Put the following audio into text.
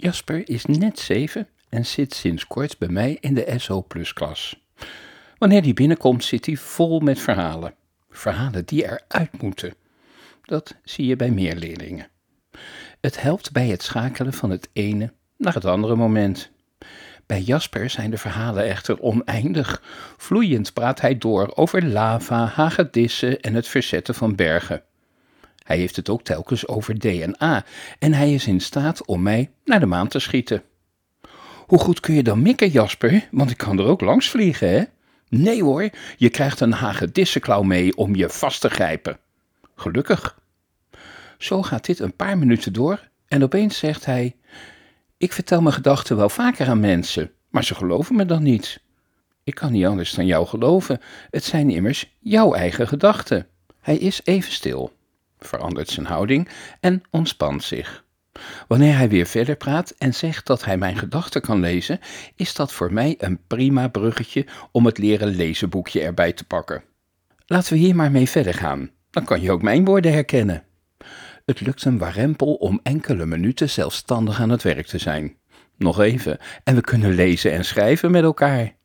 Jasper is net zeven en zit sinds kort bij mij in de SO klas. Wanneer hij binnenkomt zit hij vol met verhalen. Verhalen die eruit moeten. Dat zie je bij meer leerlingen. Het helpt bij het schakelen van het ene naar het andere moment. Bij Jasper zijn de verhalen echter oneindig. Vloeiend praat hij door over lava, hagedissen en het verzetten van bergen. Hij heeft het ook telkens over DNA en hij is in staat om mij naar de maan te schieten. Hoe goed kun je dan mikken, Jasper? Want ik kan er ook langs vliegen, hè? Nee hoor, je krijgt een hagedissenklauw mee om je vast te grijpen. Gelukkig. Zo gaat dit een paar minuten door en opeens zegt hij: Ik vertel mijn gedachten wel vaker aan mensen, maar ze geloven me dan niet. Ik kan niet anders dan jou geloven, het zijn immers jouw eigen gedachten. Hij is even stil verandert zijn houding en ontspant zich. Wanneer hij weer verder praat en zegt dat hij mijn gedachten kan lezen, is dat voor mij een prima bruggetje om het leren lezenboekje erbij te pakken. Laten we hier maar mee verder gaan, dan kan je ook mijn woorden herkennen. Het lukt hem warempel om enkele minuten zelfstandig aan het werk te zijn. Nog even, en we kunnen lezen en schrijven met elkaar.